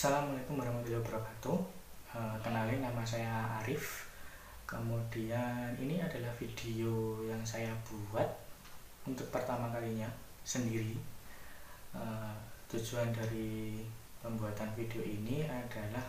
Assalamualaikum warahmatullahi wabarakatuh. Uh, Kenalin nama saya Arif. Kemudian ini adalah video yang saya buat Untuk pertama kalinya sendiri. Uh, Tujuan dari pembuatan video ini adalah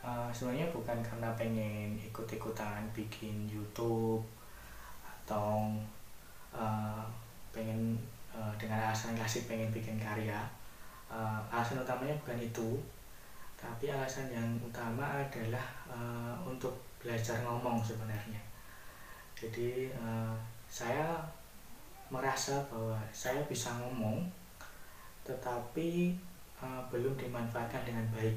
uh, Sebenarnya bukan karena pengen ikut-ikutan bikin YouTube Atau pengen dengan alasan klasik pengen bikin karya. Alasan utamanya bukan itu tapi alasan yang utama adalah uh, untuk belajar ngomong sebenarnya. Jadi uh, saya merasa bahwa saya bisa ngomong tetapi uh, belum dimanfaatkan dengan baik.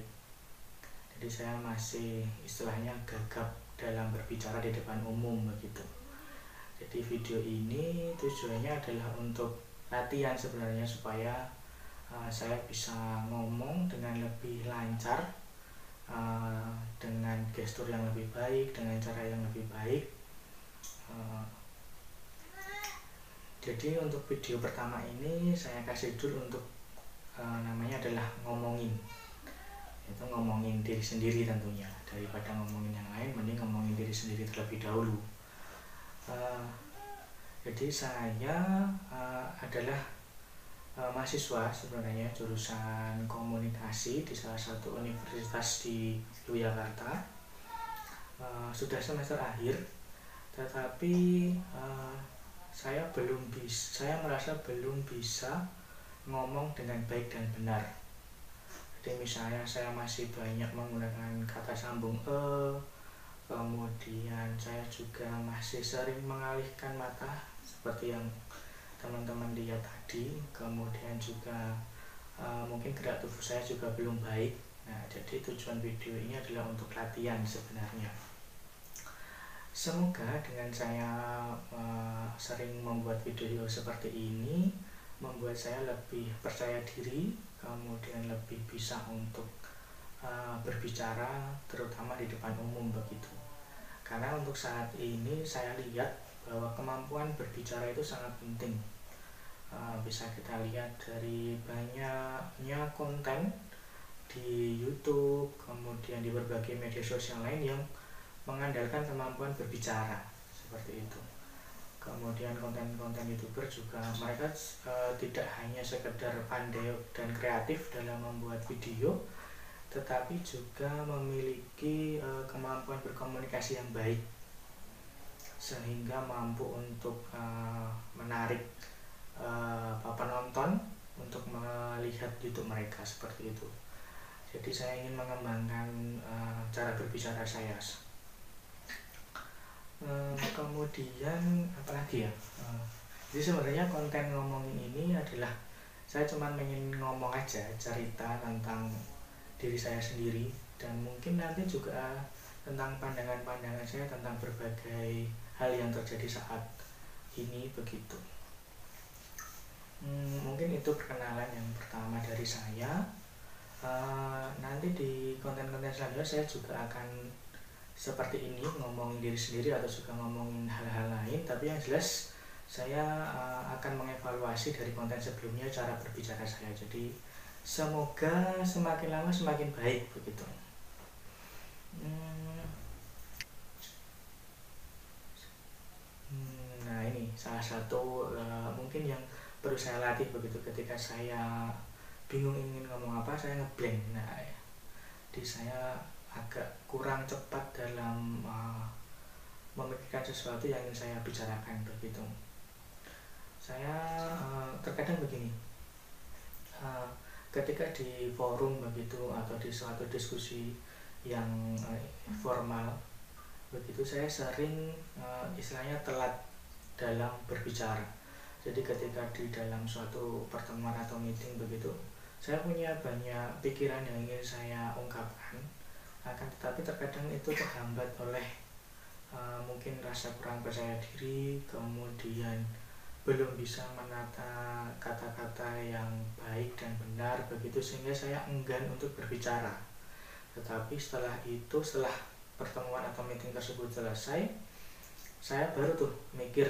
Jadi saya masih istilahnya gagap dalam berbicara di depan umum begitu. Jadi video ini tujuannya adalah untuk latihan sebenarnya supaya uh, saya bisa ngomong dengan lebih lancar uh, dengan gestur yang lebih baik dengan cara yang lebih baik. Uh, jadi untuk video pertama ini saya kasih dulu untuk uh, namanya adalah ngomongin. Itu ngomongin diri sendiri tentunya. Daripada ngomongin yang lain mending ngomongin diri sendiri terlebih dahulu. Uh, jadi saya uh, adalah uh, mahasiswa sebenarnya jurusan komunikasi di salah satu universitas di Yogyakarta. Uh, sudah semester akhir tetapi uh, saya belum bisa saya merasa belum bisa ngomong dengan baik dan benar. Jadi misalnya saya masih banyak menggunakan kata sambung e kemudian saya juga masih sering mengalihkan mata seperti yang teman-teman lihat tadi kemudian juga uh, mungkin gerak tubuh saya juga belum baik. Nah jadi tujuan video ini adalah untuk latihan sebenarnya. Semoga dengan saya uh, sering membuat video seperti ini membuat saya lebih percaya diri kemudian lebih bisa untuk uh, berbicara terutama di depan umum begitu. Karena untuk saat ini saya lihat bahwa kemampuan berbicara itu sangat penting bisa kita lihat dari banyaknya konten di YouTube kemudian di berbagai media sosial lain yang mengandalkan kemampuan berbicara seperti itu. Kemudian konten-konten youtuber juga mereka uh, tidak hanya sekedar pandai dan kreatif dalam membuat video tetapi juga memiliki uh, kemampuan berkomunikasi yang baik sehingga mampu untuk uh, menarik uh, penonton untuk melihat YouTube mereka seperti itu. Jadi saya ingin mengembangkan uh, cara berbicara saya. Uh, kemudian apalagi ya? Uh, jadi sebenarnya konten ngomongin ini adalah saya cuma ingin ngomong aja cerita tentang diri saya sendiri dan mungkin nanti juga tentang pandangan-pandangan saya tentang berbagai hal yang terjadi saat ini begitu hmm, mungkin itu perkenalan yang pertama dari saya. Uh, nanti di konten-konten selanjutnya saya juga akan seperti ini ngomongin diri sendiri atau juga ngomongin hal-hal lain. Tapi yang jelas saya uh, akan mengevaluasi dari konten sebelumnya cara berbicara saya. Jadi semoga semakin lama semakin baik begitu. Hmm, nah ini salah satu uh, mungkin yang perlu saya latih begitu ketika saya bingung ingin ngomong apa saya ngeblank nah ya. di saya agak kurang cepat dalam uh, memikirkan sesuatu yang ingin saya bicarakan begitu saya uh, terkadang begini uh, ketika di forum begitu atau di suatu diskusi yang uh, formal begitu saya sering uh, istilahnya telat dalam berbicara. Jadi ketika di dalam suatu pertemuan atau meeting begitu, saya punya banyak pikiran yang ingin saya ungkapkan, akan tetapi terkadang itu terhambat oleh uh, mungkin rasa kurang percaya diri, kemudian belum bisa menata kata-kata yang baik dan benar begitu sehingga saya enggan untuk berbicara. Tetapi setelah itu, setelah pertemuan atau meeting tersebut selesai, saya baru tuh mikir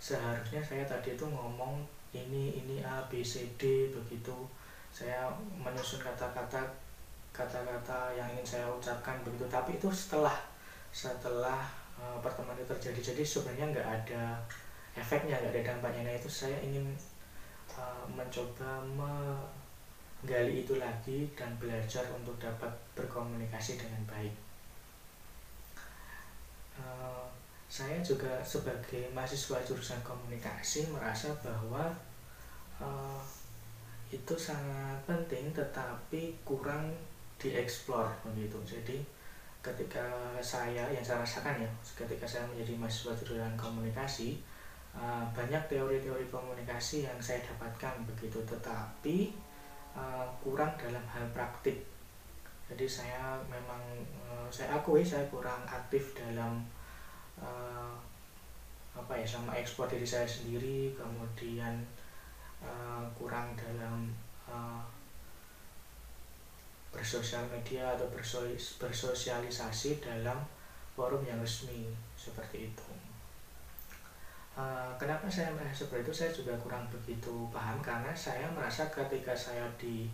seharusnya saya tadi itu ngomong ini ini A B C D begitu. Saya menyusun kata-kata kata-kata yang ingin saya ucapkan begitu. Tapi itu setelah setelah uh, pertemuan itu terjadi. Jadi sebenarnya nggak ada efeknya nggak ada dampaknya. Nah itu saya ingin uh, mencoba menggali itu lagi dan belajar untuk dapat berkomunikasi dengan baik. Uh, saya juga sebagai mahasiswa jurusan komunikasi merasa bahwa uh, itu sangat penting tetapi kurang dieksplor begitu. Jadi ketika saya yang saya rasakan ya ketika saya menjadi mahasiswa jurusan komunikasi uh, banyak teori-teori komunikasi yang saya dapatkan begitu. Tetapi uh, kurang dalam hal praktik. Jadi saya memang uh, saya akui saya kurang aktif dalam uh, apa ya sama ekspor diri saya sendiri kemudian uh, kurang dalam uh, bersosial media atau bersosialisasi dalam forum yang resmi seperti itu. Uh, kenapa saya merasa seperti itu? Saya juga kurang begitu paham karena saya merasa ketika saya di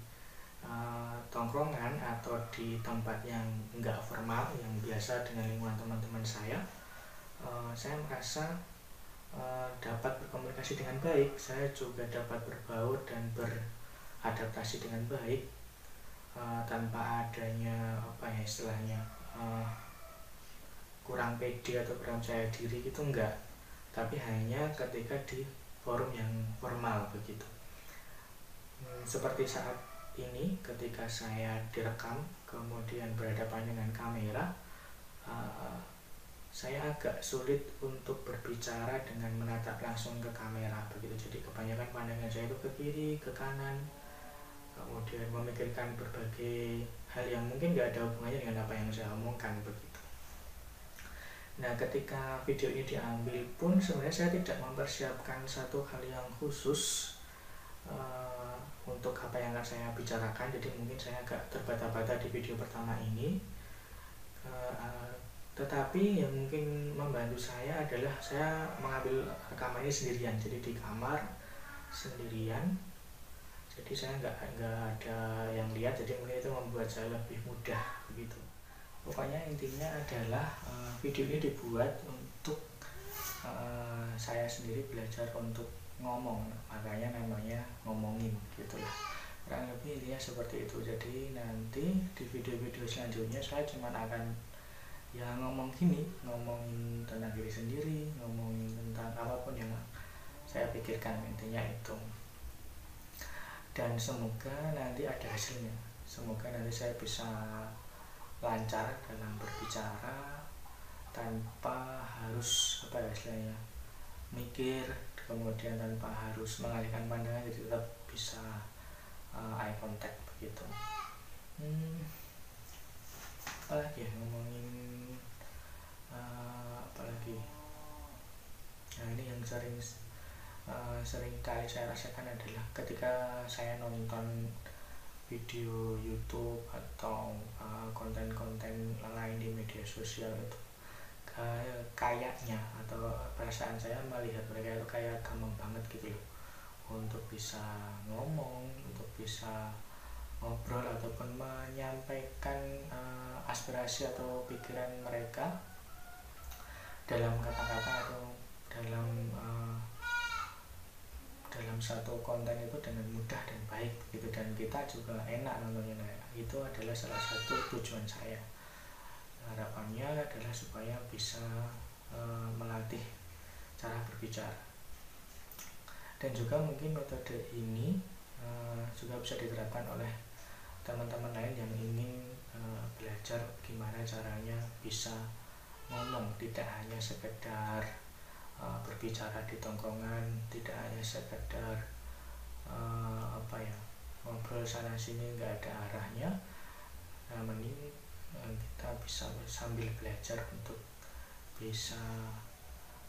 tongkrongan atau di tempat yang enggak formal, yang biasa dengan lingkungan teman-teman saya, uh, saya merasa uh, dapat berkomunikasi dengan baik. Saya juga dapat berbaur dan beradaptasi dengan baik uh, tanpa adanya apa ya istilahnya uh, kurang pede atau kurang percaya diri itu enggak tapi hanya ketika di forum yang formal begitu hmm, seperti saat ini ketika saya direkam kemudian berhadapan dengan kamera uh, saya agak sulit untuk berbicara dengan menatap langsung ke kamera begitu jadi kebanyakan pandangan saya itu ke kiri ke kanan kemudian memikirkan berbagai hal yang mungkin nggak ada hubungannya dengan apa yang saya omongkan begitu. Nah, ketika video ini diambil pun sebenarnya saya tidak mempersiapkan satu hal yang khusus uh, untuk apa yang akan saya bicarakan. Jadi mungkin saya agak terbata-bata di video pertama ini. Uh, tetapi yang mungkin membantu saya adalah saya mengambil rekaman ini sendirian. Jadi di kamar sendirian. Jadi saya nggak nggak ada yang lihat. Jadi mungkin itu membuat saya lebih mudah begitu. Pokoknya intinya adalah uh, video ini dibuat untuk uh, saya sendiri belajar untuk ngomong. Makanya namanya ngomongin gitu ya kurang lebih intinya seperti itu. Jadi nanti di video-video selanjutnya saya cuma akan ya ngomong gini ngomongin tentang diri sendiri ngomongin tentang apa pun yang saya pikirkan intinya itu. Dan semoga nanti ada hasilnya. Semoga nanti saya bisa lancar dalam berbicara tanpa harus apa ya istilahnya mikir kemudian tanpa harus mengalihkan pandangan jadi tetap bisa uh, eye contact begitu. Hmm, apalagi ya ngomongin uh, apalagi nah ini yang sering uh, sering kali saya rasakan adalah ketika saya nonton video YouTube atau eh, konten-konten uh, lain di media sosial itu kayaknya atau perasaan saya melihat mereka itu kayak gampang banget gitu loh. Untuk bisa ngomong untuk bisa ngobrol ataupun menyampaikan uh, aspirasi atau pikiran mereka dalam kata-kata atau dalam uh, dalam satu konten itu dengan mudah dan baik gitu. Dan kita juga enak nontonnya. Nah, itu adalah salah satu tujuan saya. Harapannya adalah supaya bisa e, melatih cara berbicara. Dan juga mungkin metode ini e, juga bisa diterapkan oleh teman-teman lain yang ingin e, belajar gimana caranya bisa ngomong tidak hanya sekedar uh, berbicara di tongkongan tidak hanya sekedar uh, apa ya ngobrol sana sini nggak ada arahnya. Namun ini uh, kita bisa sambil belajar untuk bisa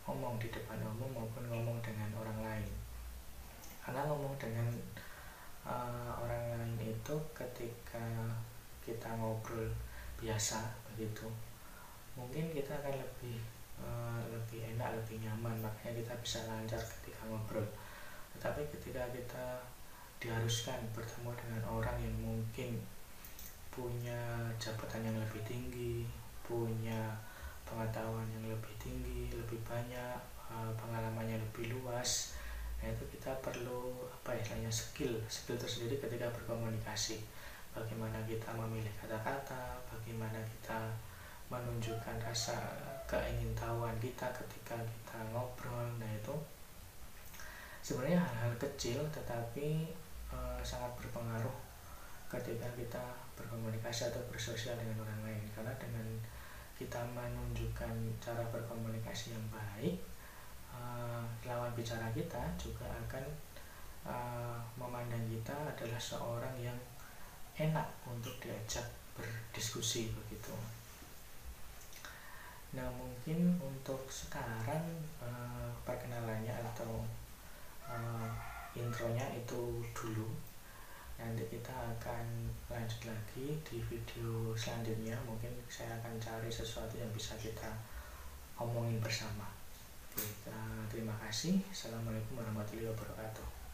ngomong di depan umum maupun ngomong dengan orang lain. Karena ngomong dengan uh, orang lain itu ketika kita ngobrol biasa begitu mungkin kita akan lebih Eh, lebih enak lebih nyaman. Makanya kita bisa lancar ketika ngobrol. Tetapi ketika kita diharuskan bertemu dengan orang yang mungkin punya jabatan yang lebih tinggi punya pengetahuan yang lebih tinggi lebih banyak uh, pengalamannya lebih luas nah itu kita perlu apa istilahnya skill. Skill tersendiri ketika berkomunikasi. Bagaimana kita memilih kata-kata bagaimana kita menunjukkan rasa keingintahuan kita ketika kita ngobrol. Nah itu sebenarnya hal-hal kecil tetapi e, sangat berpengaruh ketika kita berkomunikasi atau bersosial dengan orang lain. Karena dengan kita menunjukkan cara berkomunikasi yang baik uh, lawan bicara kita juga akan uh, memandang kita adalah seorang yang enak untuk diajak berdiskusi begitu nah mungkin untuk sekarang uh, perkenalannya atau uh, intronya itu dulu. Nanti kita akan lanjut lagi di video selanjutnya. Mungkin saya akan cari sesuatu yang bisa kita omongin bersama. Kita terima kasih. Assalamualaikum warahmatullahi wabarakatuh